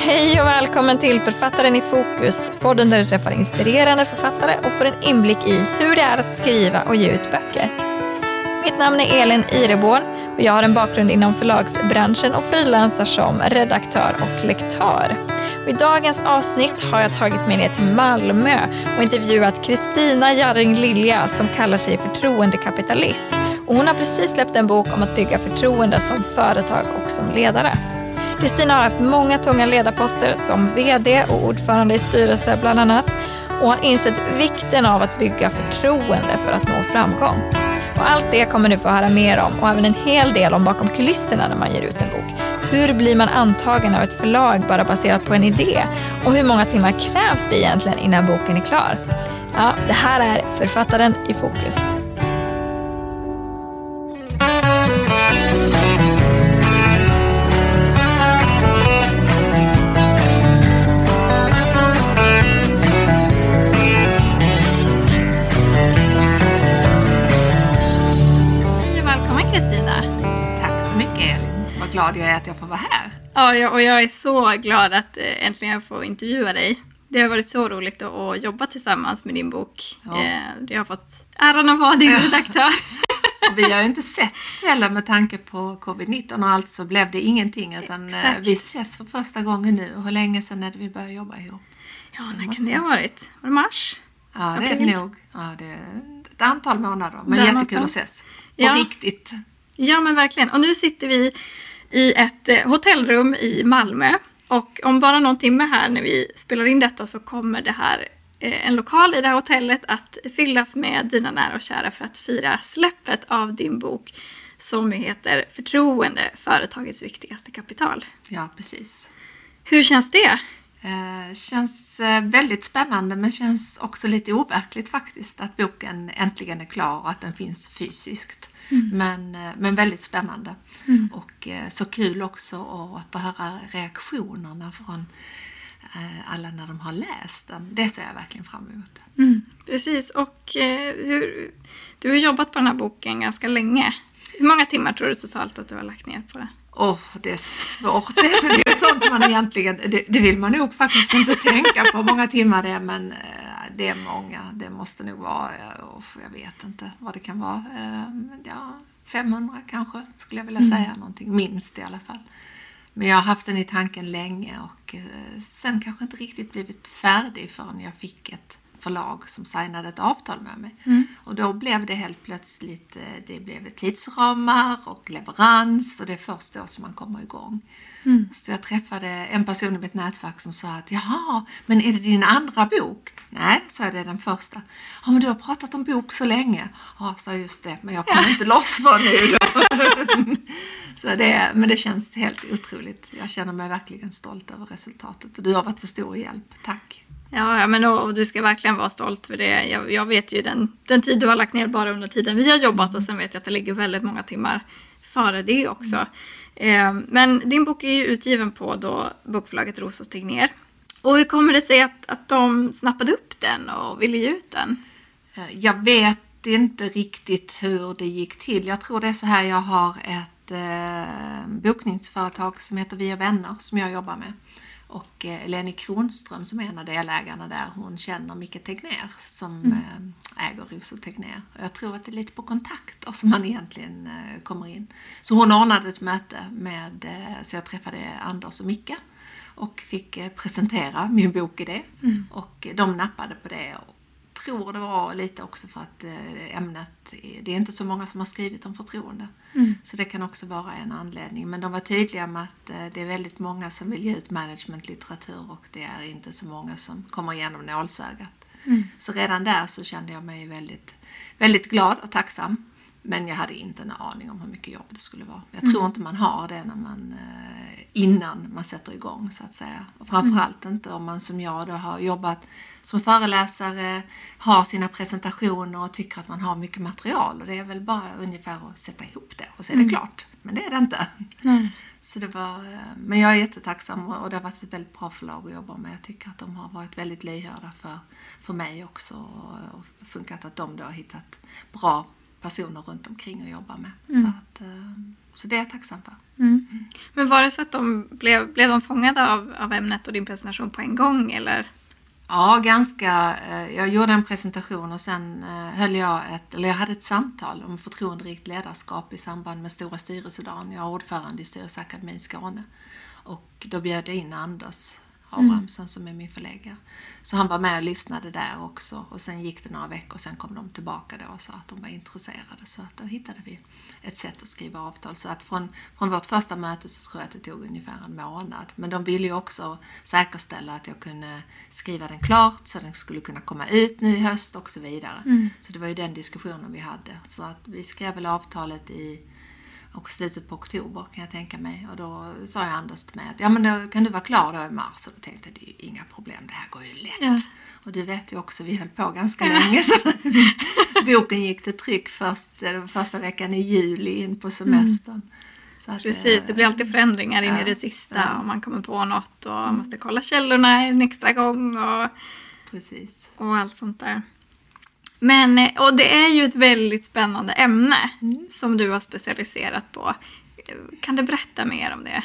Hej och välkommen till Författaren i fokus, podden där du träffar inspirerande författare och får en inblick i hur det är att skriva och ge ut böcker. Mitt namn är Elin Ireborn och jag har en bakgrund inom förlagsbranschen och frilansar som redaktör och lektör. Och I dagens avsnitt har jag tagit mig ner till Malmö och intervjuat Kristina Jarring Lilja som kallar sig förtroendekapitalist. Och hon har precis släppt en bok om att bygga förtroende som företag och som ledare. Kristina har haft många tunga ledarposter som VD och ordförande i styrelse bland annat och har insett vikten av att bygga förtroende för att nå framgång. Och allt det kommer du få höra mer om och även en hel del om bakom kulisserna när man ger ut en bok. Hur blir man antagen av ett förlag bara baserat på en idé? Och hur många timmar krävs det egentligen innan boken är klar? Ja, det här är Författaren i fokus. Glad jag är att jag får vara här. Ja, och jag är så glad att eh, äntligen få intervjua dig. Det har varit så roligt att, jobba tillsammans med din bok. Ja. Eh, Jag har fått äran att vara din redaktör. Vi har ju inte sett heller med tanke på covid-19 och allt så blev det ingenting utan eh, Exakt. vi ses för första gången nu. Hur länge sedan är det vi började jobba ihop? Ja, när måste kan det ha varit? Var det mars? Ja, det är April. det nog. Ja, det är ett antal månader. Men Där jättekul någonstans. att ses. Ja. Och riktigt. Ja, men verkligen. Och nu sitter vi i ett eh, hotellrum i Malmö. Och om bara någon timme här när vi spelar in detta så kommer det här eh, en lokal i det här hotellet att fyllas med dina nära och kära för att fira släppet av din bok som heter Förtroende, företagets viktigaste kapital. Ja, precis. Hur känns det? Eh, känns eh, väldigt spännande men känns också lite overkligt faktiskt att boken äntligen är klar och att den finns fysiskt. Men, eh, men väldigt spännande. Och eh, så kul också att få höra reaktionerna från eh, alla när de har läst den. Det ser jag verkligen fram emot. Precis, och hur, du har jobbat på den här boken ganska länge. Hur många timmar tror du totalt att du har lagt ner på den? Åh, det är svårt. Det är, så, det är sånt som man egentligen, det, det vill man nog faktiskt inte tänka på hur många timmar det är, men det är många. Det måste nog vara, eh, jag vet inte vad det kan vara. Eh, Ja, 500 kanske skulle jag vilja säga någonting, minst i alla fall. Men jag har haft den i tanken länge och eh, sen kanske inte riktigt blivit färdig förrän jag fick ett förlag som signade ett avtal med mig. Och då blev det helt plötsligt, eh, det blev tidsramar och leverans och det är först då som man kommer igång. Så jag träffade en person i mitt nätverk som sa att jaha, men är det din andra bok? Nej, sa jag, det är den första. Ja, men du har pratat om bok så länge. Ja, sa just det, men jag kommer inte loss från nu då. så det, men det känns helt otroligt. Jag känner mig verkligen stolt över resultatet och du har varit till stor hjälp. Tack! Ja, men och, och du ska verkligen vara stolt för det. Jag, jag vet ju den, den tid du har lagt ner bara under tiden vi har jobbat och sen vet jag att det ligger väldigt många timmar före det också. Eh, men din bok är ju utgiven på då bokförlaget Ros och Tegnér. Och hur kommer det sig att, att de snappade upp den och ville ge ut den? Eh, jag vet inte riktigt hur det gick till. Jag tror det är så här, jag har ett eh, bokningsföretag som heter Vi och vänner som jag jobbar med. Och eh, Leni Kronström som är en av delägarna där, hon känner Micke Tegnér som eh, äger Ros och Tegnér. Och jag tror att det är lite på kontakter som man egentligen eh, kommer in. Så hon ordnade ett möte med, så jag träffade Anders och Micke och fick presentera min bok i det. Och de nappade på det. Tror det var lite också för att eh, ämnet, det är inte så många som har skrivit om förtroende. Så det kan också vara en anledning. Men de var tydliga med att eh, det är väldigt många som vill ge ut managementlitteratur och det är inte så många som kommer igenom nålsögat. Så redan där så kände jag mig väldigt, väldigt glad och tacksam. Men jag hade inte en aning om hur mycket jobb det skulle vara. Jag tror inte man har det när man, eh, innan man sätter igång så att säga. Och framförallt inte om man som jag då har jobbat som föreläsare, har sina presentationer och tycker att man har mycket material. Och det är väl bara ungefär att sätta ihop det och så är det klart. Men det är det inte. Så det var, eh, men jag är jättetacksam och det har varit ett väldigt bra förlag att jobba med. Jag tycker att de har varit väldigt lyhörda för, för mig också och, och funkat att de då har hittat bra personer runt omkring att jobba med. Så, att, eh, Så det är jag tacksam för. Mm. Men var det så att de blev, blev de fångade av, av ämnet och din presentation på en gång eller? Ja, ganska. Eh, jag gjorde en presentation och sen eh, höll jag ett, eller jag hade ett samtal om förtroenderikt ledarskap i samband med Stora styrelsedagen. Jag är ordförande i Styrelseakademin Skåne. Och då bjöd jag in Anders Abrahamsson mm. som är min förläggare. Så han var med och lyssnade där också. Och sen gick det några veckor och sen kom de tillbaka då och sa att de var intresserade. Så att då hittade vi ett sätt att skriva avtal. Så att från, från vårt första möte så tror jag att det tog ungefär en månad. Men de ville ju också säkerställa att jag kunde skriva den klart så den skulle kunna komma ut nu i höst och så vidare. Mm. Så det var ju den diskussionen vi hade. Så att vi skrev väl avtalet i och slutet på oktober kan jag tänka mig. Och då sa jag Anders till mig att ja men då kan du vara klar då i mars. Och då tänkte jag det är ju inga problem, det här går ju lätt. Ja. Och du vet ju också, vi höll på ganska ja. länge. Så boken gick till tryck först, första veckan i juli in på semestern. Mm. Att, Precis, det blir alltid förändringar in ja, i det sista ja. och man kommer på något och mm. måste kolla källorna en extra gång och, Precis. och allt sånt där. Men, eh, och det är ju ett väldigt spännande ämne mm. som du har specialiserat på. Kan du berätta mer om det?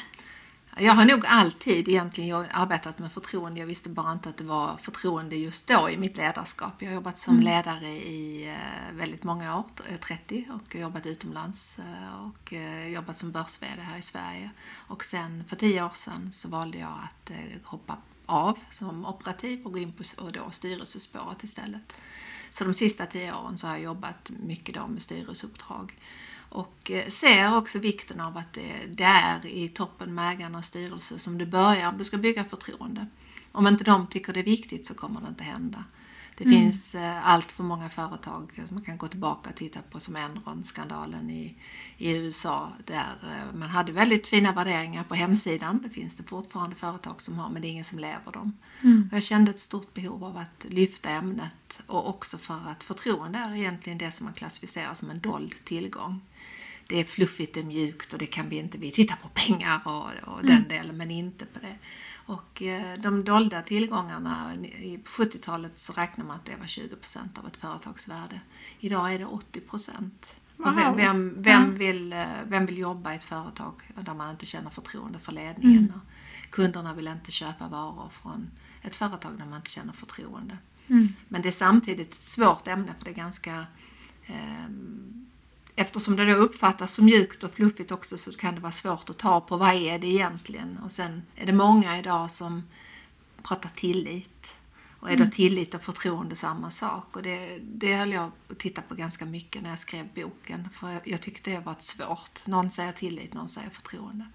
Jag har nog alltid egentligen arbetat med förtroende. Jag visste bara inte att det var förtroende just då i mitt ledarskap. Jag har jobbat som mm. ledare i eh, väldigt många år, 30, eh, och jobbat utomlands och jobbat som börs här i Sverige. Och sen för tio år sedan så valde jag att hoppa av som operativ och gå in på och då styrelsespåret istället. Så de sista tio åren så har jag jobbat mycket då med styrelseuppdrag. Och eh, ser också vikten av att det, det är i toppen med ägarna och styrelse som du börjar om du ska bygga förtroende. Om inte de tycker det är viktigt så kommer det inte hända. Det mm. finns eh, allt för många företag, man kan gå tillbaka och titta på som Enron-skandalen i, i USA där eh, man hade väldigt fina värderingar på hemsidan. Det finns det fortfarande företag som har men det är ingen som lever dem. Mm. Jag kände ett stort behov av att lyfta ämnet och också för att förtroende är egentligen det som man klassificerar som en dold tillgång. Det är fluffigt, det är mjukt och det kan vi inte, vi tittar på pengar och, och den mm. delen men inte på det. Och eh, de dolda tillgångarna, på 70-talet så räknar man att det var 20% av ett företagsvärde. Idag är det 80 Wow. Vem, vem, vem, vill, eh, vem vill jobba i ett företag där man inte känner förtroende för ledningen? Mm. Kunderna vill inte köpa varor från ett företag där man inte känner förtroende. Mm. Men det är samtidigt ett svårt ämne för det är ganska eh, eftersom det då uppfattas som mjukt och fluffigt också så kan det vara svårt att ta på vad är det egentligen. Och sen är det många idag som pratar tillit. Och är då mm. tillit och förtroende samma sak? Och det, det höll jag att titta på ganska mycket när jag skrev boken. För jag tyckte det var svårt. Någon säger tillit, någon säger förtroende.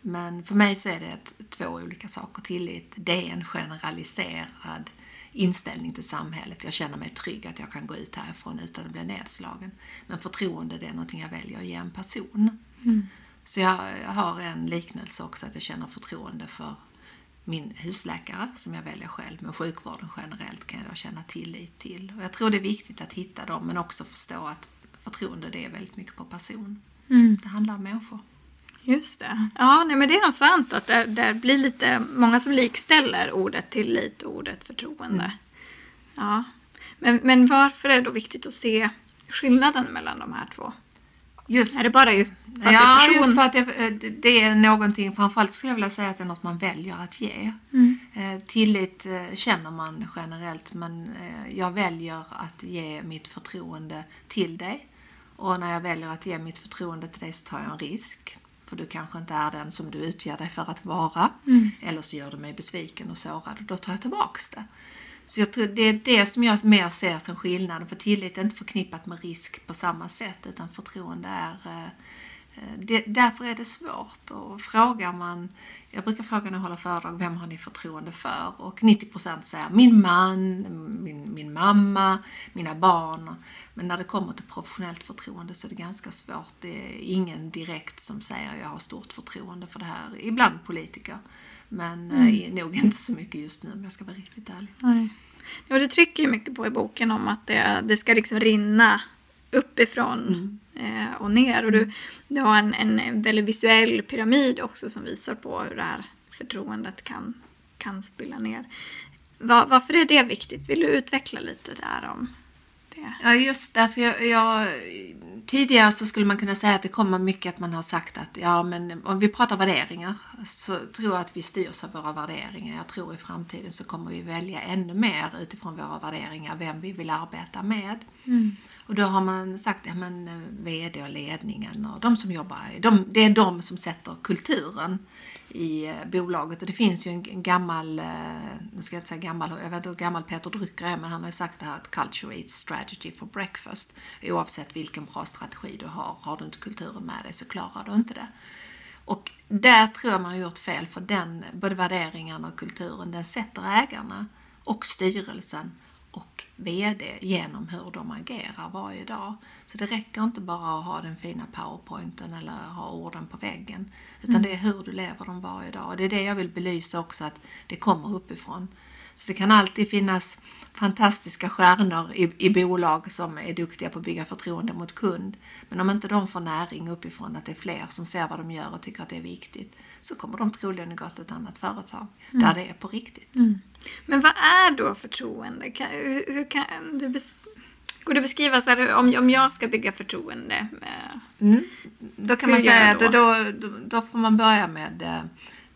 Men för mig så är det ett, två olika saker. Tillit, det är en generaliserad inställning till samhället. Jag känner mig trygg att jag kan gå ut härifrån utan att bli nedslagen. Men förtroende det är någonting jag väljer att ge en person. Mm. Så jag, har en liknelse också att jag känner förtroende för min husläkare som jag väljer själv, men sjukvården generellt kan jag då känna tillit till. Och jag tror det är viktigt att hitta dem men också förstå att förtroende det är väldigt mycket på person. Mm. Det handlar om människor. Just det. Ja, nej, men det är nog sant att det, det blir lite många som likställer ordet tillit och ordet förtroende. Mm. Ja. Men, men varför är det då viktigt att se skillnaden mellan de här två? Just, är det bara just för att ja, det är just för att det, det, är någonting, framförallt skulle jag vilja säga att det är något man väljer att ge. Mm. Eh, tillit eh, känner man generellt men eh, jag väljer att ge mitt förtroende till dig. Och när jag väljer att ge mitt förtroende till dig så tar jag en risk. För du kanske inte är den som du utger dig för att vara. Mm. Eller så gör du mig besviken och sårad och då tar jag tillbaks det. Så jag tror det är det som jag mer ser som skillnaden. För tillit är inte förknippat med risk på samma sätt utan förtroende är eh, det, därför är det svårt. Och frågar man, jag brukar fråga när jag håller föredrag, vem har ni förtroende för? Och 90% säger min man, min, min mamma, mina barn. Men när det kommer till professionellt förtroende så är det ganska svårt. Det är ingen direkt som säger jag har stort förtroende för det här. Ibland politiker. Men mm. eh, nog inte så mycket just nu om jag ska vara riktigt ärlig. Nej. Ja, du trycker ju mycket på i boken om att det, det ska liksom rinna uppifrån mm eh, och ner. Och du, du har en, en väldigt visuell pyramid också som visar på hur det här förtroendet kan, kan spilla ner. Var, varför är det viktigt? Vill du utveckla lite där om det? det? Ja, just därför jag, jag, tidigare så skulle man kunna säga att det kommer mycket att man har sagt att ja, men om vi pratar värderingar så tror jag att vi styrs av våra värderingar. Jag tror i framtiden så kommer vi välja ännu mer utifrån våra värderingar vem vi vill arbeta med. Mm. Och då har man sagt att ja, eh, VD och ledningen och de som jobbar, de, det är de som sätter kulturen i eh, bolaget. Och det finns ju en gammal, eh, nu ska jag inte säga gammal, jag vet inte hur gammal Peter Drucker är, men han har ju sagt det här att culture eats strategy for breakfast. Oavsett vilken bra strategi du har, har du inte kulturen med dig så klarar du inte det. Och där tror jag man har gjort fel för den, både värderingarna och kulturen, den sätter ägarna och styrelsen och VD genom hur de agerar varje dag. Så det räcker inte bara att ha den fina powerpointen eller ha orden på väggen. Utan mm. det är hur du lever dem varje dag. Och det är det jag vill belysa också, att det kommer uppifrån. Så det kan alltid finnas fantastiska stjärnor i, i bolag som är duktiga på att bygga förtroende mot kund. Men om inte de får näring uppifrån, att det är fler som ser vad de gör och tycker att det är viktigt, så kommer de troligen att gå till ett annat företag mm. där det är på riktigt. Mm. Men vad är då förtroende? Kan, hur, hur kan du Går det att beskriva så här, om, om jag ska bygga förtroende? Mm. Då kan man säga då? att då, då, då, får man börja med eh,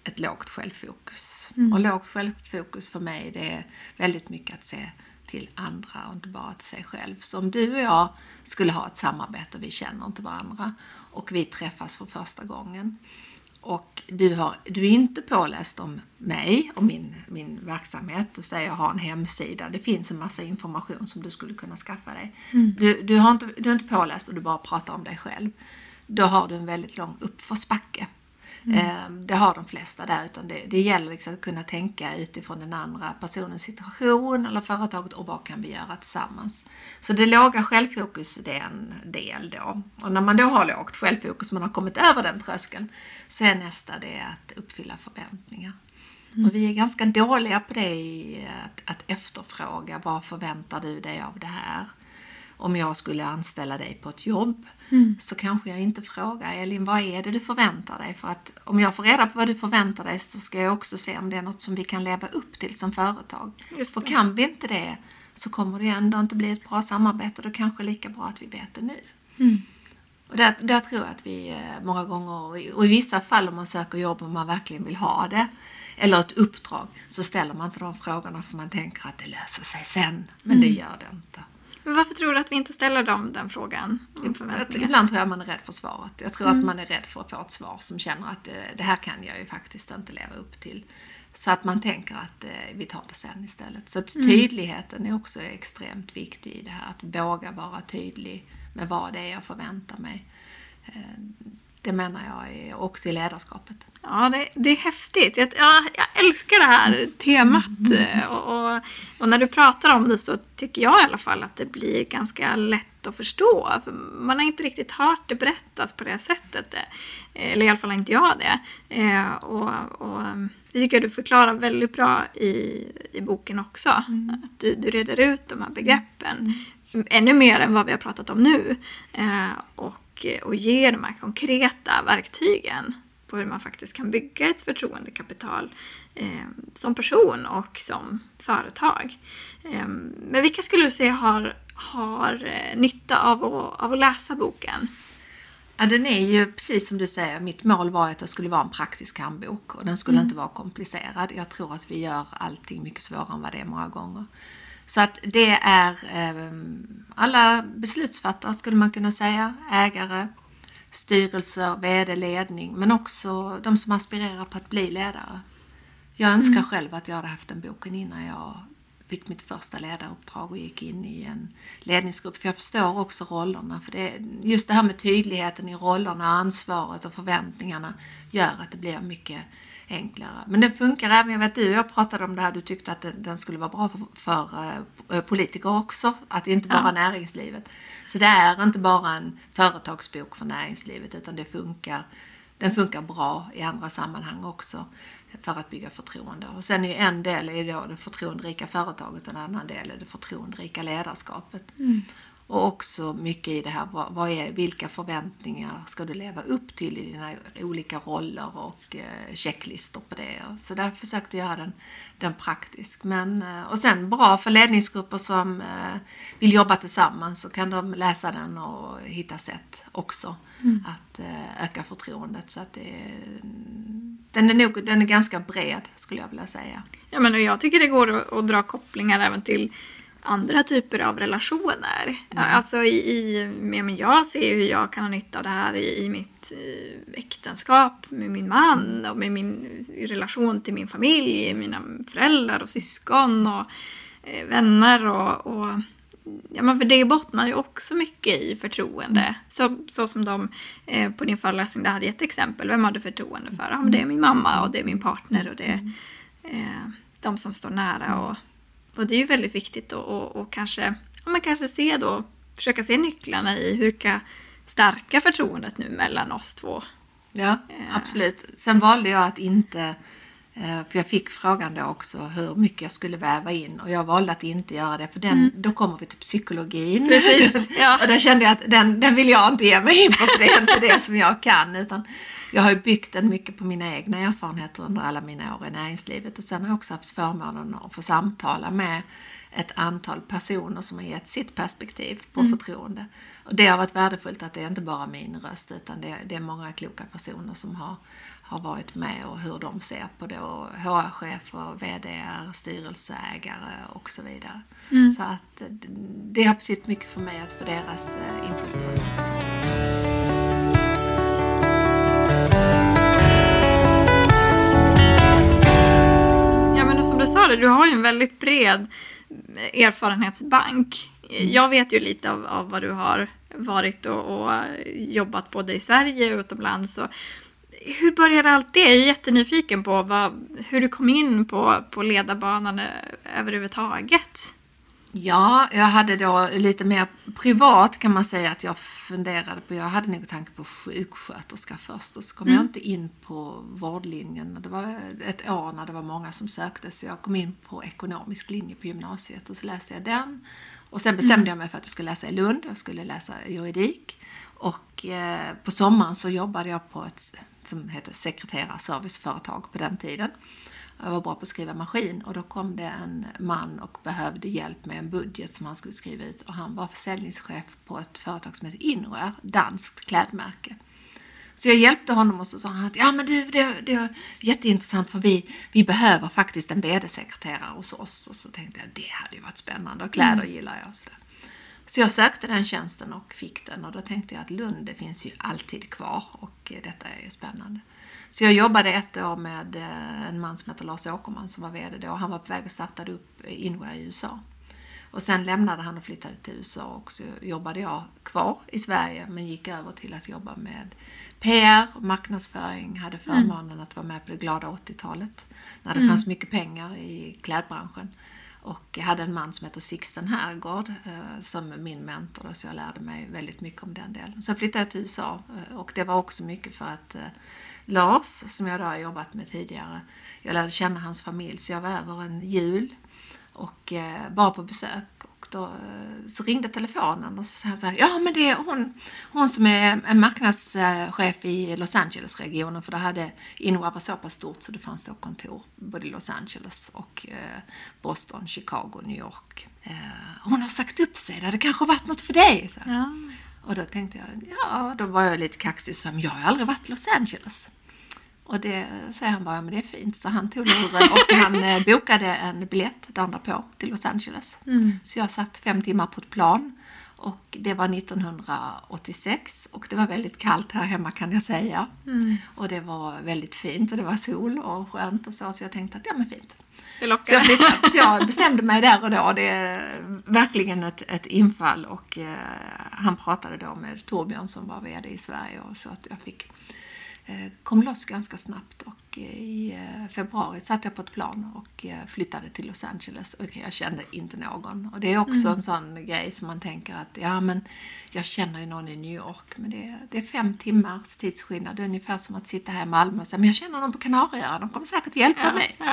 ett lågt självfokus. Mm. Och lågt självfokus för mig det är väldigt mycket att se till andra och inte bara till sig själv. Så om du och jag skulle ha ett samarbete, vi känner inte varandra och vi träffas för första gången och du, har, du är inte påläst om mig och min, min verksamhet. Du säger jag har en hemsida. Det finns en massa information som du skulle kunna skaffa dig. Mm. Du, du, har inte, du är inte påläst och du bara pratar om dig själv. Då har du en väldigt lång uppförsbacke. Mm. Ehm, det har de flesta där. Utan det, det gäller liksom att kunna tänka utifrån den andra personens situation eller företaget och vad kan vi göra tillsammans. Så det låga självfokus det är en del då. Och när man då har lågt självfokus, man har kommit över den tröskeln, så är nästa det att uppfylla förväntningar. Mm. Och vi är ganska dåliga på det, att, att efterfråga vad förväntar du dig av det här? Om jag skulle anställa dig på ett jobb mm. så kanske jag inte frågar Elin, vad är det du förväntar dig? För att om jag får reda på vad du förväntar dig så ska jag också se om det är något som vi kan leva upp till som företag. För kan vi inte det så kommer det ändå inte bli ett bra samarbete och då kanske lika bra att vi vet det nu. Mm. Och där, där, tror jag att vi eh, många gånger, och i vissa fall om man söker jobb och man verkligen vill ha det, eller ett uppdrag, så ställer man inte de frågorna för man tänker att det löser sig sen. Men mm. det gör det inte. Men varför tror du att vi inte ställer dem den frågan? Ibland tror jag man är rädd för svaret. Jag tror mm. att man är rädd för att få ett svar som känner att eh, det här kan jag ju faktiskt inte leva upp till. Så att man tänker att eh, vi tar det sen istället. Så mm. tydligheten är också extremt viktig i det här. Att våga vara tydlig med vad det är jag förväntar mig. Det menar jag är också i ledarskapet. Ja, det, det är häftigt. Jag, ja, jag älskar det här temat. Mm. Och, och, och, när du pratar om det så tycker jag i alla fall att det blir ganska lätt att förstå. För man har inte riktigt hört det berättas på det sättet. Eller i alla fall inte jag det. Eh, och, och det tycker jag du förklarar väldigt bra i, i boken också. Mm. Att du, du reder ut de här begreppen. Mm. Ännu mer än vad vi har pratat om nu. Eh, och och, och ger de här konkreta verktygen på hur man faktiskt kan bygga ett förtroendekapital eh, som person och som företag. Eh, men vilka skulle du säga har, har eh, nytta av att, av att läsa boken? Ja, den är ju precis som du säger, mitt mål var att det skulle vara en praktisk handbok och den skulle mm. inte vara komplicerad. Jag tror att vi gör allting mycket svårare än vad det är många gånger. Så att det är eh, alla beslutsfattare skulle man kunna säga, ägare, styrelser, VD, ledning, men också de som aspirerar på att bli ledare. Jag önskar mm. själv att jag hade haft den boken innan jag fick mitt första ledaruppdrag och gick in i en ledningsgrupp. För jag förstår också rollerna. För det, just det här med tydligheten i rollerna, ansvaret och förväntningarna gör att det blir mycket enklare. Men det funkar även, jag vet du jag pratade om det här, du tyckte att den skulle vara bra för, för uh, politiker också, att inte bara ja. näringslivet. Så det är inte bara en företagsbok för näringslivet utan det funkar, den funkar bra i andra sammanhang också för att bygga förtroende. Och sen är en del är då det förtroenderika företaget och en annan del är det förtroenderika ledarskapet. Mm. Och också mycket i det här, vad, vad är, vilka förväntningar ska du leva upp till i dina olika roller och eh, checklistor på det. Så där försökte jag göra den, den praktisk. Men, eh, och sen bra för ledningsgrupper som eh, vill jobba tillsammans så kan de läsa den och hitta sätt också mm. att öka förtroendet. Så att det, den, är nog, den är ganska bred skulle jag vilja säga. Ja, men jag tycker det går att, att dra kopplingar även till andra typer av relationer. Mm. Alltså i, i, men jag ser hur jag kan ha nytta av det här i, i mitt eh, äktenskap med min man och med min relation till min familj, mina föräldrar och syskon och eh, vänner och, och Ja, men för det bottnar ju också mycket i förtroende. Mm. Så, så som de eh, på din föreläsning där hade gett exempel. Vem har du förtroende för? Ja, men det är min mamma och det är min partner och det är eh, de som står nära. Och, och det är ju väldigt viktigt att och, och kanske, ja, men kanske se då, försöka se nycklarna i hur kan stärka förtroendet nu mellan oss två. Ja, eh. absolut. Sen valde jag att inte för jag fick frågan då också hur mycket jag skulle väva in och jag valde att inte göra det för den, mm. då kommer vi till psykologin. Precis, ja. och då kände jag att den, den vill jag inte ge mig in på för det är inte det som jag kan. Utan jag har ju byggt den mycket på mina egna erfarenheter under alla mina år i näringslivet och sen har jag också haft förmånen att få samtala med ett antal personer som har gett sitt perspektiv på mm. förtroende. Och det har varit värdefullt att det är inte bara min röst utan det, det är många kloka personer som har har varit med och hur de ser på det. HR-chefer, VD, styrelseägare och så vidare. Mm. Så att det har betytt mycket för mig att få deras eh, input. Ja men som du sa det, du har ju en väldigt bred erfarenhetsbank. Mm. Jag vet ju lite av, av vad du har varit och, och jobbat både i Sverige och utomlands. Och, hur började allt det? Jag är jättenyfiken på vad, hur du kom in på, på ledarbanan eh, överhuvudtaget. Ja, jag hade då lite mer privat kan man säga att jag funderade på, jag hade nog tanke på sjuksköterska först och så kom mm. jag inte in på vårdlinjen. Det var ett år när det var många som sökte så jag kom in på ekonomisk linje på gymnasiet och så läste jag den. Och sen bestämde mm. jag mig för att jag skulle läsa i Lund, jag skulle läsa juridik. Och eh, på sommaren så jobbade jag på ett som hette sekreterarserviceföretag på den tiden. Jag var bra på att skriva maskin och då kom det en man och behövde hjälp med en budget som han skulle skriva ut och han var försäljningschef på ett företag som heter Inwear, danskt klädmärke. Så jag hjälpte honom och så sa han att ja men det, det, det är jätteintressant för vi, vi behöver faktiskt en vd-sekreterare hos oss. Och så tänkte jag det hade ju varit spännande och kläder mm. gillar jag. Så, så jag sökte den tjänsten och fick den och då tänkte jag att Lund det finns ju alltid kvar och detta är ju spännande. Så jag jobbade ett år med eh, en man som heter Lars Åkerman som var VD då han var på väg att starta upp Inwear i USA. Och sen lämnade han och flyttade till USA och så jobbade jag kvar i Sverige men gick över till att jobba med PR marknadsföring, hade mm. förmånen mm. att vara med på det glada 80-talet när det mm. fanns mycket pengar i klädbranschen. Och jag hade en man som heter Sixten Herrgård eh, som min mentor så jag lärde mig väldigt mycket om den delen. Sen flyttade jag till USA eh, och det var också mycket för att eh, Lars, som jag då har jobbat med tidigare, jag lärde känna hans familj så jag var över en jul och eh, bara på besök då eh, så ringde telefonen och så sa han så här, ja men det är hon, hon som är en marknadschef i Los Angeles-regionen för det hade Innoa var så pass stort så det fanns då kontor både i Los Angeles och eh, Boston, Chicago, New York. Eh, hon har sagt upp sig, det hade kanske varit något för dig. Så. Ja. Och då tänkte jag, ja, då var jag lite kaxig och sa, jag har aldrig varit i Los Angeles. Och det säger han bara, men det är fint. Så han tog luren och han eh, bokade en biljett dagen därpå till Los Angeles. Mm. Så jag satt fem timmar på ett plan. Och det var 1986 och det var väldigt kallt här hemma kan jag säga. Mm. Och det var väldigt fint och det var sol och skönt och så. Så jag tänkte att ja men fint. Det lockar. Så jag, flyttade, så jag bestämde mig där och då. Det är verkligen ett, ett infall och eh, han pratade då med Torbjörn som var VD i Sverige och så att jag fick kom loss ganska snabbt och eh, i eh, februari satt jag på ett plan och flyttade till Los Angeles och jag kände inte någon. Och det är också mm. en sån grej som man tänker att ja men jag känner ju någon i New York men det är, det är fem timmars tidsskillnad. Det är ungefär som att sitta här i Malmö och säga men jag känner någon på Kanarieöarna, de kommer säkert hjälpa ja. mig.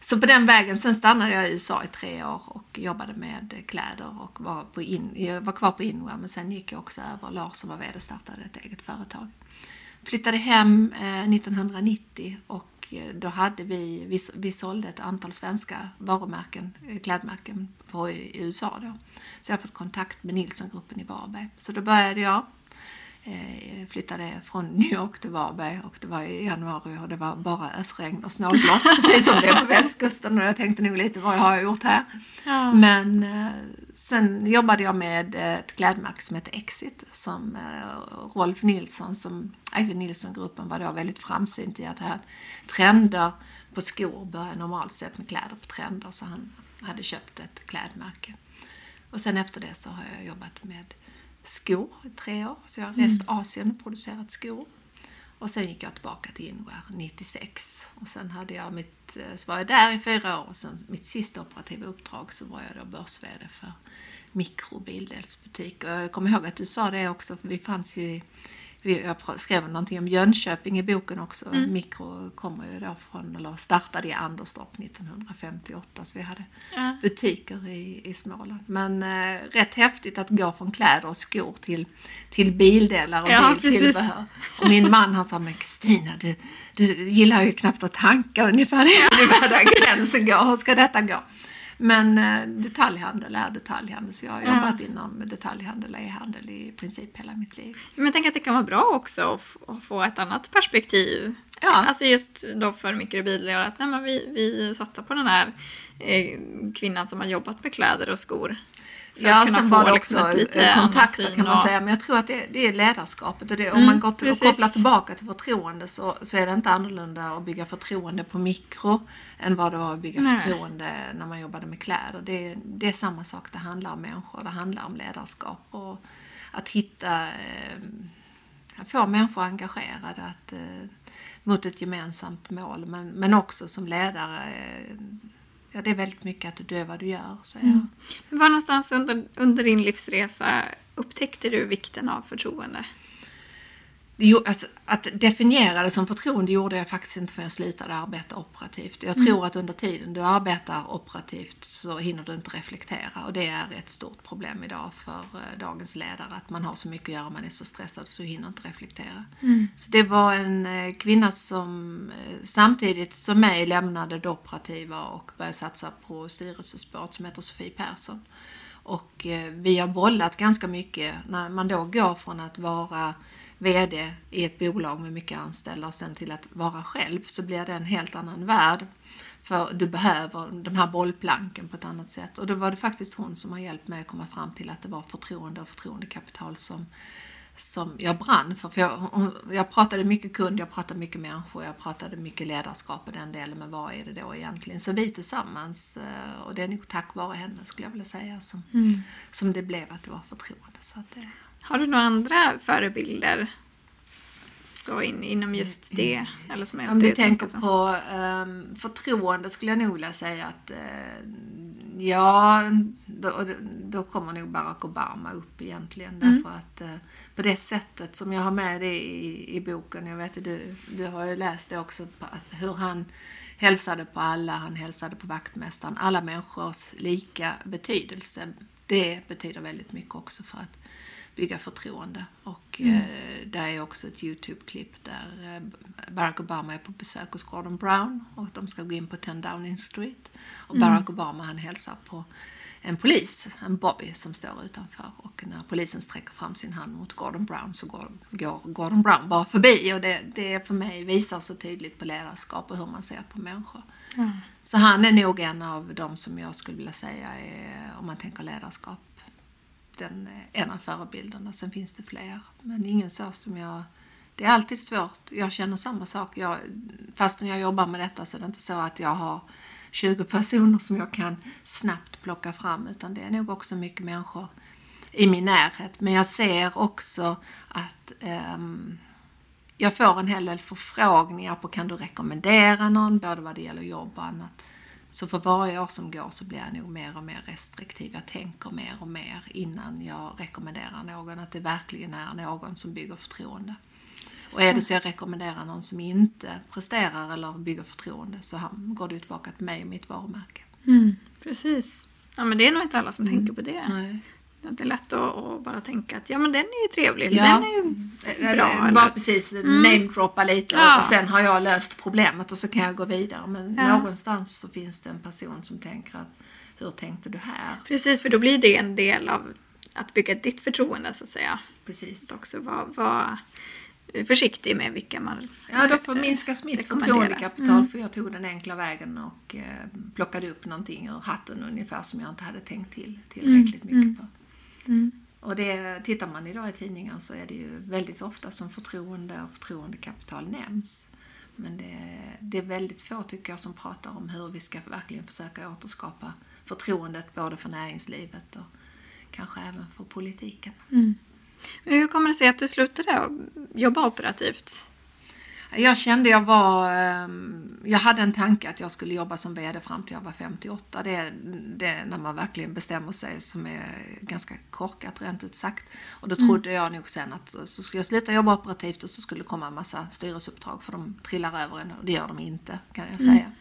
Så på den vägen, sen stannade jag i USA i tre år och och jobbade med kläder och var, på in, jag var kvar på Inwear men sen gick jag också över. Lars som var VD startade ett eget företag. Flyttade hem eh, 1990 och eh, då hade vi, vi, vi sålde ett antal svenska varumärken, eh, klädmärken på, i USA då. Så jag har fått kontakt med Nilssongruppen i Varberg. Så då började jag flyttade från New York till Varberg och det var i januari och det var bara ösregn och snålblåst precis som det är på västkusten och jag tänkte nog lite vad jag har gjort här. Ja. Men eh, sen jobbade jag med ett klädmärke som heter Exit som eh, Rolf Nilsson som Eivind Nilsson-gruppen var då väldigt framsynt i att här trender på skor börjar normalt sett med kläder på trender så han hade köpt ett klädmärke. Och sen efter det så har jag jobbat med skor i tre år. Så jag har rest mm. Asien och producerat skor. Och sen gick jag tillbaka till Inwear 96. Och sen hade jag mitt, eh, så var jag där i fyra år och sen mitt sista operativa uppdrag så var jag då börs för mikrobildelsbutik. Och jag kommer ihåg att du sa det också, för vi fanns ju jag skrev någonting om Jönköping i boken också. Mm. Mikro kommer ju då från, eller startade i Anderstorp 1958 så vi hade ja. butiker i, i Småland. Men eh, rätt häftigt att gå från kläder och skor till, till bildelar och ja, biltillbehör. Och min man han sa, men Kristina du, du gillar ju knappt att tanka ungefär, ungefär där gränsen går. Hur ska detta gå? Men eh, detaljhandel är detaljhandel så jag har ja. jobbat inom detaljhandel och e-handel i princip hela mitt liv. Men jag tänker att det kan vara bra också att få ett annat perspektiv. Ja. Alltså just då för mikrobilar att nej, men vi, vi satsar på den här eh, kvinnan som har jobbat med kläder och skor. Ja, sen var det liksom också liksom kontakter kan man säga. Men jag tror att det, det är ledarskapet. Och det, mm, om man går till, och kopplar tillbaka till förtroende så, så är det inte annorlunda att bygga förtroende på mikro än vad det var att bygga Nej. förtroende när man jobbade med kläder. Det, det är samma sak. Det handlar om människor. Det handlar om ledarskap. Och att hitta, eh, att få människor engagerade att, eh, mot ett gemensamt mål. Men, men också som ledare eh, ja, det är väldigt mycket att du är vad du gör. Så ja. mm. Var någonstans under, under din livsresa upptäckte du vikten av förtroende? Att, att, definiera det som förtroende gjorde jag faktiskt inte förrän jag slutade arbeta operativt. Jag tror mm. att under tiden du arbetar operativt så hinner du inte reflektera och det är ett stort problem idag för uh, dagens ledare att man har så mycket att göra, man är så stressad så du hinner inte reflektera. Mm. Så det var en uh, kvinna som uh, samtidigt som mig lämnade det operativa och började satsa på styrelsespåret som heter Sofie Persson. Och eh, vi har bollat ganska mycket när man då går från att vara VD i ett bolag med mycket anställda och sen till att vara själv så blir det en helt annan värld. För du behöver de här bollplanken på ett annat sätt. Och då var det faktiskt hon som har hjälpt mig att komma fram till att det var förtroende och förtroendekapital som, som jag brann för. för jag, jag pratade mycket kund, jag pratade mycket människor, jag pratade mycket ledarskap och den delen. Men vad är det då egentligen? Så vi tillsammans, eh, och det är nog tack vare henne skulle jag vilja säga, som, mm. som det blev att det var förtroende. Så att det, har du några andra förebilder så in, inom just det? Eller som Om vi tänker på um, förtroende skulle jag nog vilja säga att uh, ja, då, då kommer nog Barack Obama upp egentligen. Mm. Därför att uh, på det sättet som jag har med det i, i boken, jag vet du, du har ju läst det också, hur han hälsade på alla, han hälsade på vaktmästaren, alla människors lika betydelse. Det betyder väldigt mycket också för att bygga förtroende. Och mm. eh, där är också ett Youtube-klipp där eh, Barack Obama är på besök hos Gordon Brown och de ska gå in på 10 Downing Street. Och mm. Barack Obama han hälsar på en polis, en Bobby, som står utanför. Och när polisen sträcker fram sin hand mot Gordon Brown så går, går Gordon Brown bara förbi. Och det, det för mig visar så tydligt på ledarskap och hur man ser på människor. Mm. Så han är nog en av dem som jag skulle vilja säga är, om man tänker ledarskap, den, eh, en av förebilderna. Sen finns det fler. Men ingen så som jag... Det är alltid svårt. Jag känner samma sak. Jag, fastän jag jobbar med detta så är det inte så att jag har 20 personer som jag kan snabbt plocka fram. Utan det är nog också mycket människor i min närhet. Men jag ser också att um, jag får en hel del förfrågningar på kan du rekommendera någon, både vad det gäller jobb och annat. Så för varje år som går så blir jag nog mer och mer restriktiv. Jag tänker mer och mer innan jag rekommenderar någon att det verkligen är någon som bygger förtroende. Och är det så jag rekommenderar någon som inte presterar eller bygger förtroende så går det tillbaka till mig och mitt varumärke. Mm, precis. Ja, men det är nog inte alla som Mm. tänker på det. Nej. Det är lätt att, bara tänka att ja, men den är ju trevlig. Ja. Den är ju Eller, bra. bara Eller? precis Mm. namedroppa lite Ja. och sen har jag löst problemet och så kan jag gå vidare. Men Ja. någonstans så finns det en person som tänker att hur tänkte du här? Precis, för då blir det en del av att bygga ditt förtroende så att säga. Precis. Att också vara, vara försiktig med vilka man Ja, då förminskas mitt förtroendekapital Mm. för jag tog den enkla vägen och eh, plockade upp någonting ur hatten ungefär som jag inte hade tänkt till tillräckligt Mm, mycket mm. på. Mm. Och det, tittar man idag i tidningen så är det ju väldigt ofta som förtroende och förtroendekapital nämns. Men det, det är väldigt få tycker jag som pratar om hur vi ska verkligen försöka återskapa förtroendet både för näringslivet och kanske även för politiken. Mm. Men hur kommer det sig att du slutade jobba operativt? Jag kände jag var, ehm, jag hade en tanke att jag skulle jobba som VD fram till jag var 58. Det är, det är när man verkligen bestämmer sig som är ganska korkat rent ut sagt. Och då trodde jag nog sen att så skulle jag sluta jobba operativt och så skulle det komma en massa styrelseuppdrag för de trillar över en och det gör de inte kan jag säga.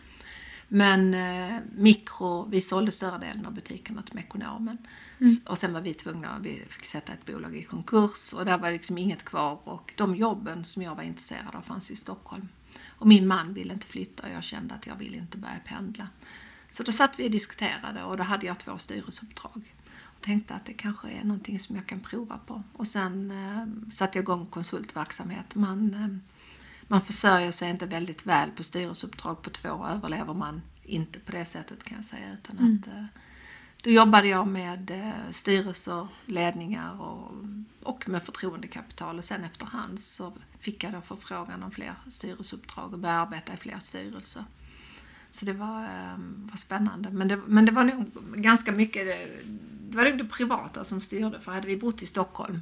Men eh, mikro, vi sålde större delen av butikerna till Mekonomen. S- Och sen var vi tvungna, vi fick sätta ett bolag i konkurs och där var liksom inget kvar. Och de jobben som jag var intresserad av fanns i Stockholm. Och min man ville inte flytta och jag kände att jag ville inte börja pendla. Så då satt vi och diskuterade och då hade jag två styrelseuppdrag. Och tänkte att det kanske är någonting som jag kan prova på. Och sen eh, satte jag igång konsultverksamhet. Man, eh, man försörjer sig inte väldigt väl på styrelseuppdrag. På två överlever man inte på det sättet kan jag säga. Utan att, eh, då jobbade jag med eh, styrelser, ledningar och, och med förtroendekapital. Och sen efterhand så fick jag då förfrågan om fler styrelseuppdrag och började arbeta i fler styrelser. Så det var, eh, var spännande. Men det, men det var nog ganska mycket det, det var nog det privata som styrde. För hade vi bott i Stockholm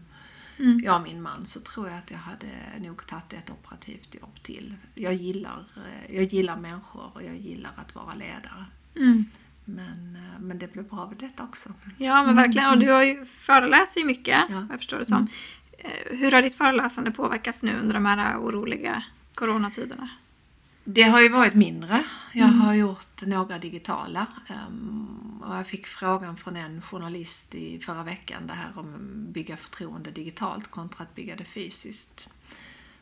Mm. jag och min man så tror jag att jag hade nog tagit ett operativt jobb till. Jag gillar, eh, jag gillar människor och jag gillar att vara ledare. Mm. Men, eh, men det blev bra med detta också. Ja, men verkligen. Och du har ju föreläst ju mycket, Ja. jag förstår det som. Eh, Hur har ditt föreläsande påverkats nu under de här oroliga coronatiderna? Det har ju varit mindre. Jag har gjort några digitala. ehm, Och jag fick frågan från en journalist i förra veckan det här om att bygga förtroende digitalt kontra att bygga det fysiskt.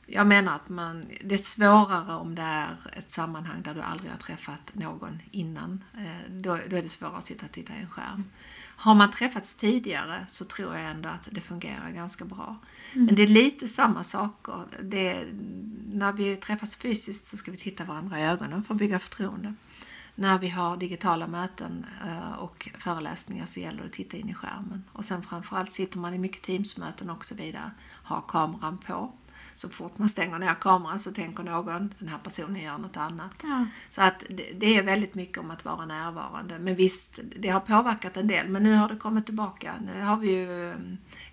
Jag menar att man, det är svårare om det är ett sammanhang där du aldrig har träffat någon innan. Eh, Då, då är det svårare att sitta och titta i en skärm. Har man träffats tidigare så tror jag ändå att det fungerar ganska bra. Men det är lite samma saker. Det, när vi träffas fysiskt så ska vi titta varandra i ögonen för att bygga förtroende. När vi har digitala möten eh, och föreläsningar så gäller det att titta in i skärmen. Och sen framförallt sitter man i mycket Teamsmöten och så vidare, har kameran på. Så fort man stänger ner kameran så tänker någon, den här personen gör något annat. Ja. Så att det, det är väldigt mycket om att vara närvarande. Men visst, det har påverkat en del. Men nu har det kommit tillbaka. Nu har vi ju eh,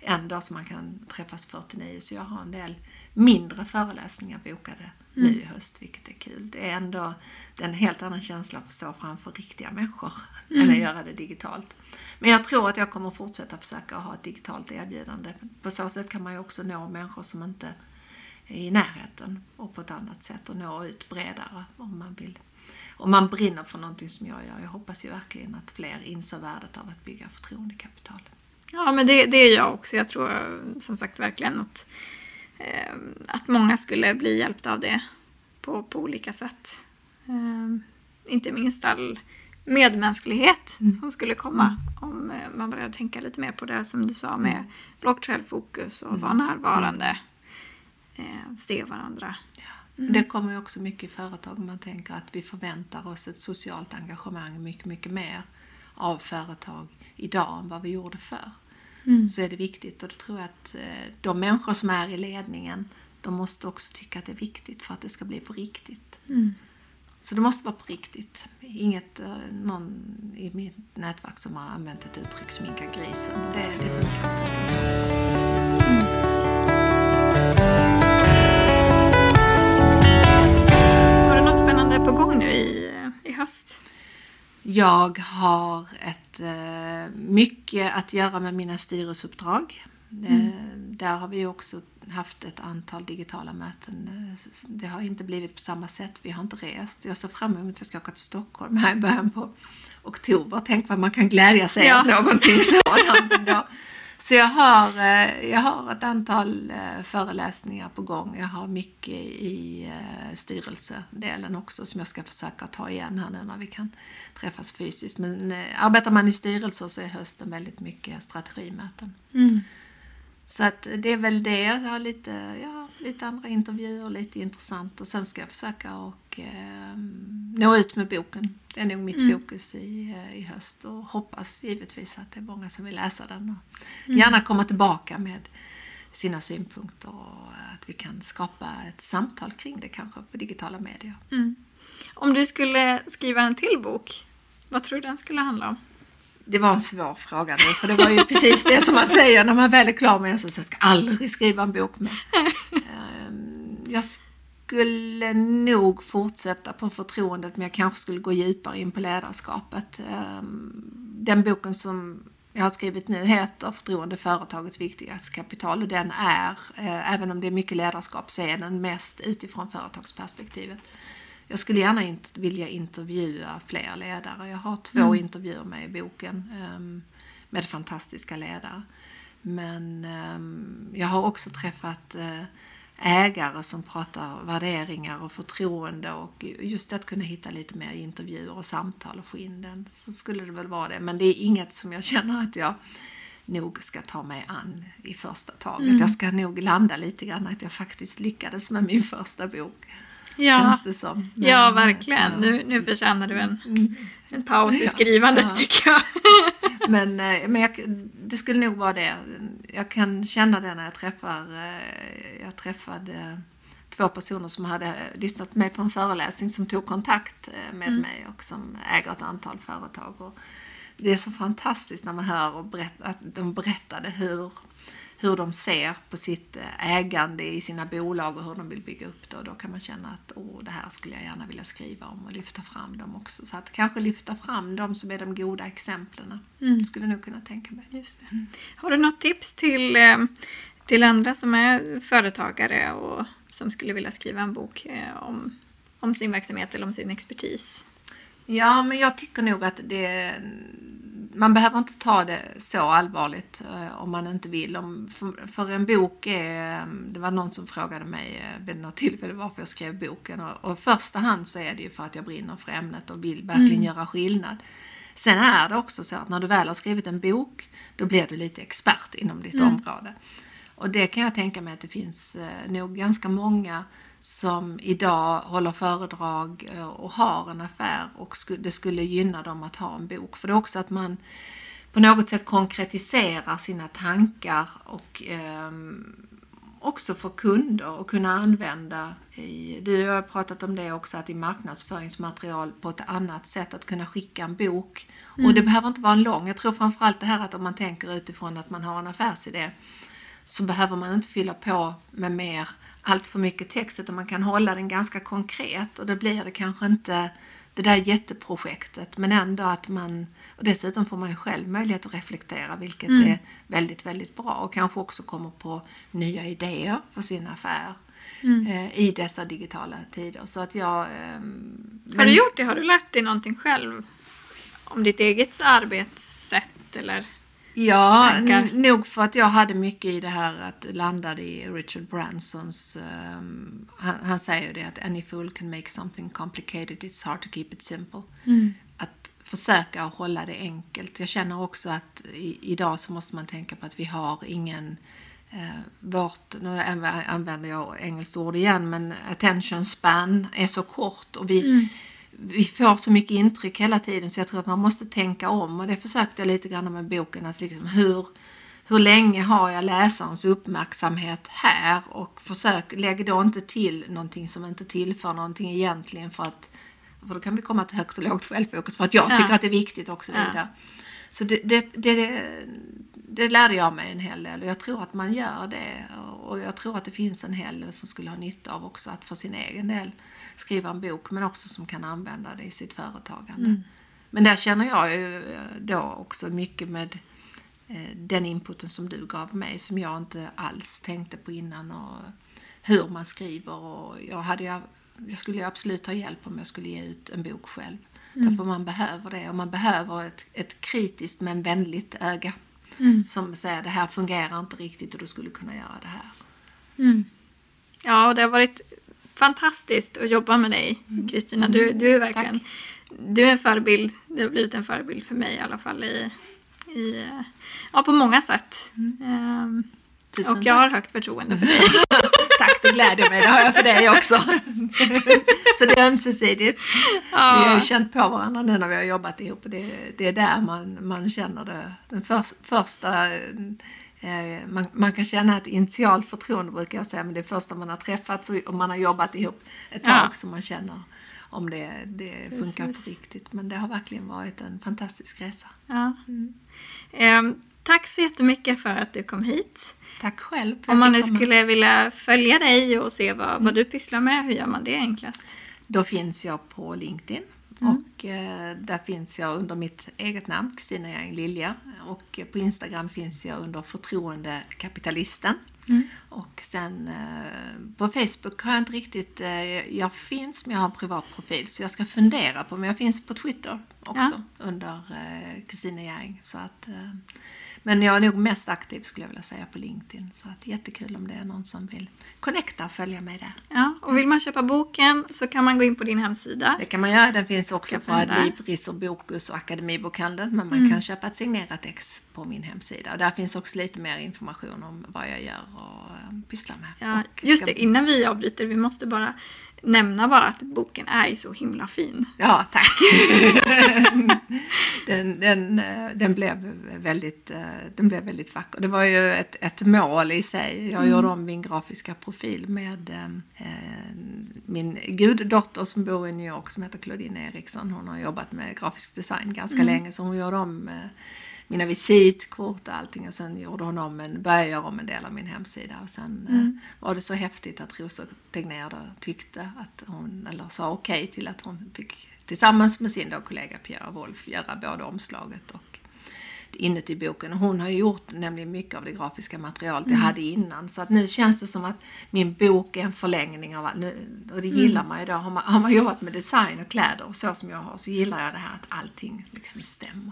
en dag som man kan träffas 49 så jag har en del mindre föreläsningar bokade nu i höst, vilket är kul. Det är ändå det är en helt annan känsla att stå framför riktiga människor än att göra det digitalt. Men jag tror att jag kommer fortsätta försöka ha ett digitalt erbjudande. På så sätt kan man ju också nå människor som inte i närheten och på ett annat sätt och nå ut bredare om man vill. Om man brinner för någonting som jag gör. Jag hoppas ju verkligen att fler inser värdet av att bygga förtroendekapital. Ja, men det, det är jag också. Jag tror som sagt verkligen att, eh, att många skulle bli hjälpta av det på, på olika sätt. Eh, inte minst all medmänsklighet som skulle komma om eh, man började tänka lite mer på det som du sa med lågt självfokus och vara närvarande. Eh, se varandra. Det kommer ju också mycket i företag. Man tänker att vi förväntar oss ett socialt engagemang mycket, mycket mer av företag idag än vad vi gjorde förr. Så är det viktigt och då tror jag att eh, de människor som är i ledningen de måste också tycka att det är viktigt för att det ska bli på riktigt. Mm. Så det måste vara på riktigt. Inget, eh, någon i mitt nätverk som har använt ett uttryck sminka grisen. Det, det funkar inte. Jag har ett, eh, mycket att göra med mina styrelseuppdrag. Eh, där har vi också haft ett antal digitala möten. Eh, det har inte blivit på samma sätt. Vi har inte rest. Jag ser fram emot att jag ska åka till Stockholm här i början på oktober. Tänk vad man kan glädja sig ja. åt någonting sådant. Så jag har, eh, jag har ett antal eh, föreläsningar på gång. Jag har mycket i eh, styrelsedelen också som jag ska försöka ta igen här nu när vi kan träffas fysiskt. Men arbetar man i styrelser så är hösten väldigt mycket strategimöten. Mm. Så att det är väl det. Jag har lite, ja, lite andra intervjuer, lite intressant och sen ska jag försöka och eh, nå ut med boken. Det är nog mitt mm. fokus i, i höst och hoppas givetvis att det är många som vill läsa den och mm. gärna komma tillbaka med sina synpunkter och att vi kan skapa ett samtal kring det kanske på digitala medier. Mm. Om du skulle skriva en till bok, vad tror du den skulle handla om? det var en svår fråga nu, för det var ju precis det som man säger när man väl är klar med en så jag ska aldrig skriva en bok med. Ehm, jag skulle nog fortsätta på förtroendet men jag kanske skulle gå djupare in på ledarskapet. Ehm, den boken som jag har skrivit nu heter Förtroende företagets viktigaste kapital och den är, eh, även om det är mycket ledarskap, så är den mest utifrån företagsperspektivet. Jag skulle gärna int vilja intervjua fler ledare. Jag har två mm. intervjuer med i boken um, med fantastiska ledare. Men um, jag har också träffat uh, ägare som pratar värderingar och förtroende och just att kunna hitta lite mer intervjuer och samtal och få in den så skulle det väl vara det. Men det är inget som jag känner att jag nog ska ta mig an i första taget. Mm. Jag ska nog landa lite grann att jag faktiskt lyckades med min första bok ja. känns det som. Men, ja, verkligen. Ja. Nu, nu förtjänar du en, mm. en paus i skrivandet ja. tycker jag. men eh, men jag, det skulle nog vara det. Jag kan känna det när jag träffar, eh, jag träffade två personer som hade lyssnat med på en föreläsning som tog kontakt eh, med mm. mig och som äger ett antal företag. Och det är så fantastiskt när man hör och berätt, att de berättade hur hur de ser på sitt eh, ägande i sina bolag och hur de vill bygga upp det. Och då kan man känna att oh, det här skulle jag gärna vilja skriva om och lyfta fram dem också. Så att kanske lyfta fram de som är de goda exemplen. Mm. Skulle jag nog kunna tänka mig. Just mm. Har du något tips till, eh, till andra som är företagare och som skulle vilja skriva en bok eh, om, om sin verksamhet eller om sin expertis? Ja, men jag tycker nog att det, man behöver inte ta det så allvarligt eh, om man inte vill. Om, för, för, en bok är, det var någon som frågade mig eh, vid något tillfälle varför jag skrev boken och, och i första hand så är det ju för att jag brinner för ämnet och vill verkligen mm. göra skillnad. Sen är det också så att när du väl har skrivit en bok då blir du lite expert inom ditt mm. område. Och det kan jag tänka mig att det finns eh, nog ganska många som idag håller föredrag eh, och har en affär och det skulle gynna dem att ha en bok. För det är också att man på något sätt konkretiserar sina tankar och eh, också för kunder att kunna använda i, du har pratat om det också, att i marknadsföringsmaterial på ett annat sätt att kunna skicka en bok. Mm. Och det behöver inte vara en lång, jag tror framförallt det här att om man tänker utifrån att man har en affärsidé så behöver man inte fylla på med mer allt för mycket text utan man kan hålla den ganska konkret och då blir det kanske inte det där jätteprojektet men ändå att man och dessutom får man ju själv möjlighet att reflektera vilket mm. är väldigt väldigt bra och kanske också kommer på nya idéer för sin affär mm. eh, i dessa digitala tider. Så att jag, eh, Har du gjort det? Har du lärt dig någonting själv om ditt eget arbetssätt eller? Ja, nog för att jag hade mycket i det här att landade i Richard Bransons, um, han, han, säger det att any fool can make something complicated, it's hard to keep it simple. Mm. Att försöka hålla det enkelt. Jag känner också att i, idag så måste man tänka på att vi har ingen eh, vårt, nu använder jag engelskt ord igen, men attention span är så kort och vi mm vi får så mycket intryck hela tiden så jag tror att man måste tänka om och det försökte jag lite grann med boken att liksom hur, hur länge har jag läsarens uppmärksamhet här och försök, lägg då inte till någonting som inte tillför någonting egentligen för att för då kan vi komma till högt och lågt självfokus för att jag tycker att det är viktigt och så vidare. Ja. Så det, det, det, det lärde jag mig en hel del och jag tror att man gör det och jag tror att det finns en hel del som skulle ha nytta av också att för sin egen del skriva en bok men också som kan använda det i sitt företagande. Mm. Men där känner jag ju då också mycket med eh, den inputen som du gav mig som jag inte alls tänkte på innan och hur man skriver och jag, hade, jag skulle absolut ha hjälp om jag skulle ge ut en bok själv. Därför man behöver det och man behöver ett, ett kritiskt men vänligt öga som säger det här fungerar inte riktigt och du skulle kunna göra det här. Ja, och det har varit fantastiskt att jobba med dig, Kristina. Du, du är verkligen Tack. du är en förebild. Du har blivit en förebild för mig i alla fall. I, i, ja, på många sätt. Tusen och jag har högt förtroende för dig. Det gläder mig. Det har jag för dig också. Så det är ömsesidigt. Vi har ju Ja, känt på varandra nu när vi har jobbat ihop. och Det, det är där man, man känner det. Den förs- första, eh, man, man kan känna ett initialt förtroende brukar jag säga. Men det är första man har träffats och, man har jobbat ihop ett tag Ja. som man känner om det, det funkar på riktigt. Men det har verkligen varit en fantastisk resa. ja. Ehm, tack så jättemycket för att du kom hit. Tack själv. Om man nu komma. skulle vilja följa dig och se vad, vad du pysslar med, hur gör man det enklast? Då finns jag på LinkedIn och eh, där finns jag under mitt eget namn, Kristina Gäring Lilja. Och eh, på Instagram finns jag under förtroendekapitalisten. Och sen eh, på Facebook har jag inte riktigt, eh, jag finns men jag har en privat profil så jag ska fundera på, men jag finns på Twitter också under eh, Kristina Gäring. Så att, eh, men jag är nog mest aktiv skulle jag vilja säga på LinkedIn. Så att jättekul om det är någon som vill connecta och följa mig där. Ja, och vill man köpa boken så kan man gå in på din hemsida. Det kan man göra. Den finns också på. Adlibris och Bokus och Akademibokhandeln. Men Mm. man kan köpa ett signerat ex på min hemsida. Och där finns också lite mer information om vad jag gör och eh, pysslar med. Ja, Och just ska- det, innan vi avbryter, vi måste bara nämna bara att boken är så himla fin. Ja, tack. den, den, eh, den, blev väldigt, eh, den blev väldigt vacker. Det var ju ett, ett mål i sig. Jag gjorde om min grafiska profil med eh, min guddotter som bor i New York som heter Claudine Eriksson. Hon har jobbat med grafisk design ganska länge så hon gjorde om eh, mina visitkort och allting. Och sen gjorde hon om en, började göra om en del av min hemsida. Och sen eh, var det så häftigt att Rosa Tegnér då tyckte att hon, eller sa okej till att hon fick tillsammans med sin då kollega Pierre Wolf göra både omslaget och inuti boken. Och hon har gjort nämligen mycket av det grafiska materialet jag hade innan. Så att nu känns det som att min bok är en förlängning av nu, och det gillar man ju då. Har man, har man jobbat med design och kläder och så som jag har så gillar jag det här att allting liksom stämmer.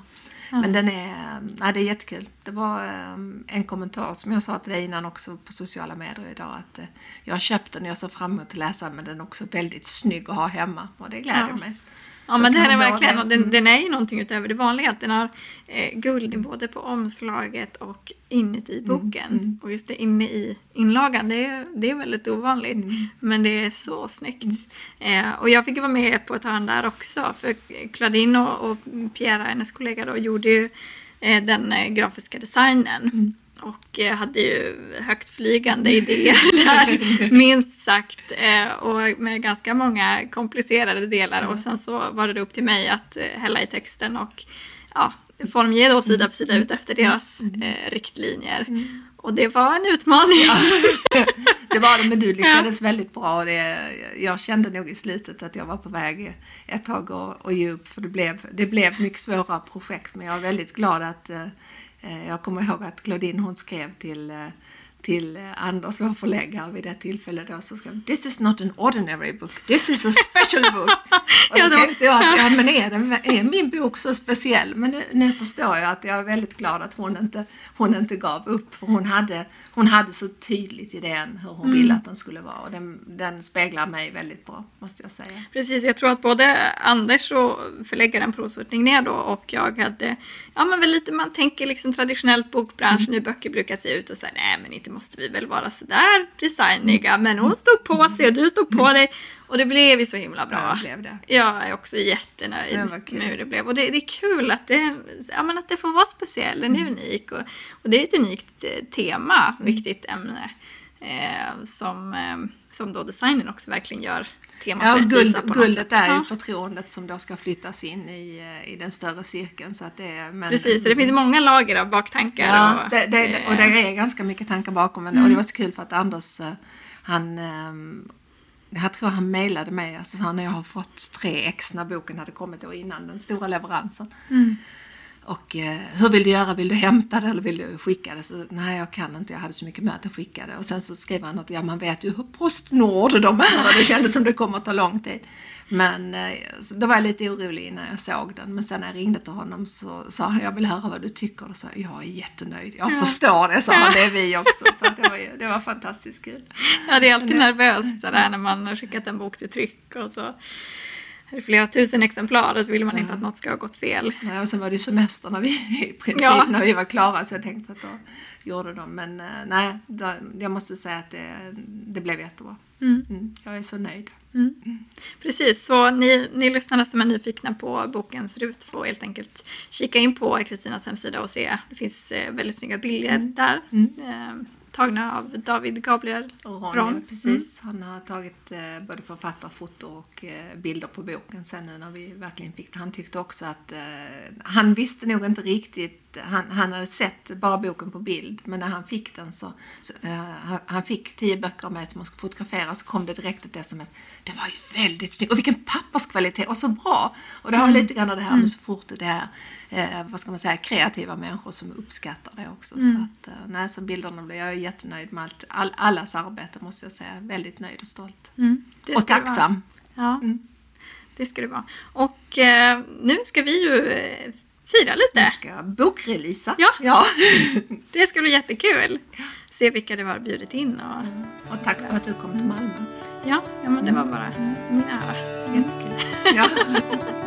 Men den är, nej, det är jättekul. Det var um, en kommentar som jag sa till dig innan också på sociala medier idag att eh, jag har köpt den och jag ser fram emot att läsa men den är också väldigt snygg att ha hemma och det gläder Ja. mig. Ja men kan den är verkligen, det. och den, Mm. den är ju någonting utöver det vanliga. att Den har eh, guld både på omslaget och inuti Mm, boken. Och just det inne i inlagan, det är, det är väldigt ovanligt. Mm. Men det är så snyggt. Eh, och jag fick vara med på ett hörn där också. För Claudine och, och Pierre, hennes kollega då, gjorde ju eh, den eh, grafiska designen. Mm. Och eh, hade ju högt flygande idéer där, minst sagt. Eh, och med ganska många komplicerade delar. Och sen så var det upp till mig att eh, hälla i texten och ja, formge då sida för sida ut efter deras eh, riktlinjer. Och det var en utmaning. Det var det, men du lyckades väldigt bra. Och det, jag kände nog i slutet att jag var på väg ett tag och, och ge upp. För det blev, det blev mycket svåra projekt. Men jag är väldigt glad att Eh, jag kommer ihåg att Claudine hon skrev till eh, till eh, Anders, vår förläggare, vid det tillfället då så skrev This is not an ordinary book, this is a special book. Och då tänkte jag att, ja men är, den, är min bok så speciell? Men nu, nu förstår jag att jag är väldigt glad att hon inte, hon inte gav upp. För hon hade, hon hade så tydligt idén hur hon ville att den skulle vara. Och den, den speglar mig väldigt bra, måste jag säga. Precis, jag tror att både Anders och förläggaren Prosortning ner då och jag hade, ja men väl lite, man tänker liksom traditionellt bokbranschen hur böcker brukar se ut och säger nej men inte måste vi väl vara sådär designiga. Men hon stod på sig och du stod på dig och det blev ju så himla bra. Ja, blev det. Jag är också jättenöjd med hur det blev. Och det, det är kul att det, ja, men att det får vara speciell, den är Mm. unik. Och, och det är ett unikt eh, tema, viktigt ämne. Eh, som, eh, som då designen också verkligen gör temat Ja, guld, guldet sätt. är ju Ja. förtroendet som då ska flyttas in i, eh, i den större cirkeln. Så att det är, men, Precis, så det finns många lager av baktankar. Ja, och, det, det, och det eh, är ganska mycket tankar bakom. Mm. Och det var så kul för att Anders, eh, han, ehm, jag tror han mejlade mig, alltså, så han jag har fått tre ex när boken hade kommit då innan den stora leveransen. Mm. Och eh, hur vill du göra? Vill du hämta det eller vill du skicka det? Så, nej, jag kan inte. Jag hade så mycket möten. Skicka det. Och sen så skrev han något. Ja, man vet ju hur Postnord de är. Det kändes som det kommer att ta lång tid. Men eh, då var jag lite orolig när jag såg den. Men sen när jag ringde till honom så sa han, jag vill höra vad du tycker. Och så jag är jättenöjd. Jag ja. förstår det, sa han. Det är vi också. Så det, var, det var fantastiskt kul. Ja, det är alltid nervöst det där när man har skickat en bok till tryck och så flera tusen exemplar och så vill man inte att något ska ha gått fel. Nej, och sen var det ju semester när vi, i princip ja. när vi var klara så jag tänkte att då gjorde de. Men eh, nej, då, jag måste säga att det, det blev jättebra. Mm. Mm, jag är så nöjd. Mm. mm. Precis, så ni, ni lyssnare som är nyfikna på bokens RUT får helt enkelt kika in på Kristinas hemsida och se. Det finns eh, väldigt snygga bilder mm. där. Eh, tagna av David Gabriel Ron. Ron. Precis, mm. han har tagit eh, både författarfoto och eh, bilder på boken sen nu när vi verkligen fick det. Han tyckte också att eh, han visste nog inte riktigt han, han hade sett bara boken på bild men när han fick den så, så uh, han fick tio böcker med som man skulle fotografera så kom det direkt ett sms. Det var ju väldigt snyggt och vilken papperskvalitet och så bra! Och det har mm. lite grann av det här med mm. så fort det är eh, vad ska man säga, kreativa människor som uppskattar det också. Mm. Så att, eh, nej, så bilderna blev jag är jättenöjd med allt, all, allas arbete måste jag säga. Väldigt nöjd och stolt. Mm. Och tacksam. Ja, mm. det ska det vara. Och eh, nu ska vi ju eh, fira lite. Vi ska bokreleasa. Ja, ja. det ska bli jättekul. Se vilka du har bjudit in. Och, mm. och tack för att du kom till Malmö. Ja, ja men det var bara min ära. Jättekul. Ja.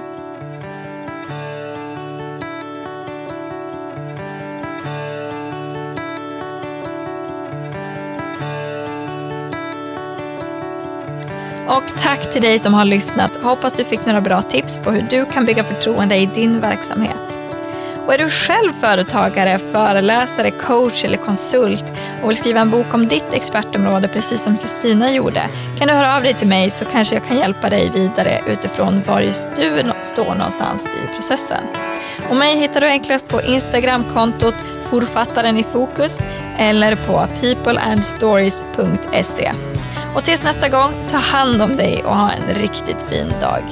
Och tack till dig som har lyssnat. Hoppas du fick några bra tips på hur du kan bygga förtroende i din verksamhet. Och är du själv företagare, föreläsare, coach eller konsult och vill skriva en bok om ditt expertområde precis som Kristina gjorde kan du höra av dig till mig så kanske jag kan hjälpa dig vidare utifrån var just du står någonstans i processen. Och mig hittar du enklast på Instagramkontot Forfattaren i fokus eller på peopleandstories.se. Och tills nästa gång, ta hand om dig och ha en riktigt fin dag.